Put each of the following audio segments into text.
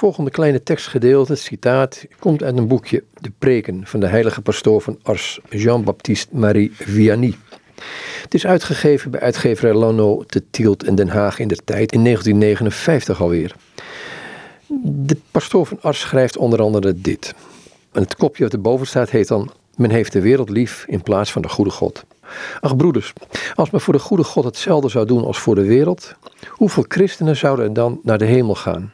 volgende kleine tekstgedeelte, citaat, komt uit een boekje De Preken van de heilige pastoor van Ars, Jean-Baptiste Marie Vianney. Het is uitgegeven bij uitgeverij Lano te Tielt in Den Haag in de tijd in 1959 alweer. De pastoor van Ars schrijft onder andere dit. En het kopje wat erboven staat heet dan Men heeft de wereld lief in plaats van de goede God. Ach broeders, als men voor de goede God hetzelfde zou doen als voor de wereld, hoeveel christenen zouden er dan naar de hemel gaan?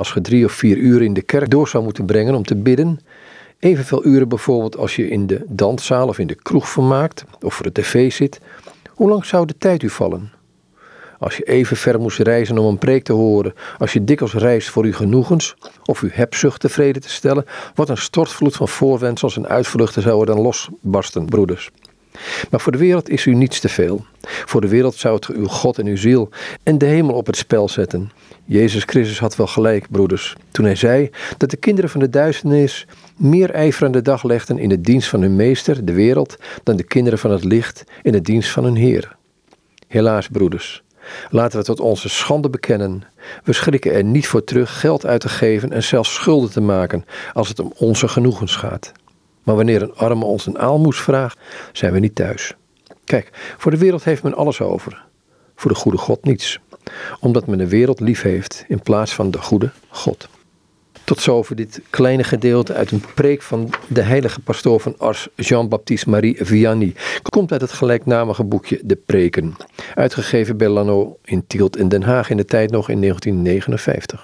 Als je drie of vier uur in de kerk door zou moeten brengen om te bidden, evenveel uren bijvoorbeeld als je in de danszaal of in de kroeg vermaakt of voor de tv zit, hoe lang zou de tijd u vallen? Als je even ver moest reizen om een preek te horen, als je dikwijls reist voor uw genoegens of uw hebzucht tevreden te stellen, wat een stortvloed van voorwendsels en uitvluchten zou er dan losbarsten, broeders. Maar voor de wereld is u niets te veel. Voor de wereld zou het uw God en uw ziel en de hemel op het spel zetten. Jezus Christus had wel gelijk, broeders, toen hij zei dat de kinderen van de duisternis meer ijver aan de dag legden in de dienst van hun meester, de wereld, dan de kinderen van het licht in de dienst van hun Heer. Helaas, broeders, laten we tot onze schande bekennen. We schrikken er niet voor terug geld uit te geven en zelfs schulden te maken als het om onze genoegens gaat. Maar wanneer een arme ons een aalmoes vraagt, zijn we niet thuis. Kijk, voor de wereld heeft men alles over. Voor de goede God niets. Omdat men de wereld lief heeft in plaats van de goede God. Tot zover dit kleine gedeelte uit een preek van de heilige pastoor van Ars, Jean-Baptiste Marie Vianney. Komt uit het gelijknamige boekje De Preken. Uitgegeven bij Lano in Tielt in Den Haag in de tijd nog in 1959.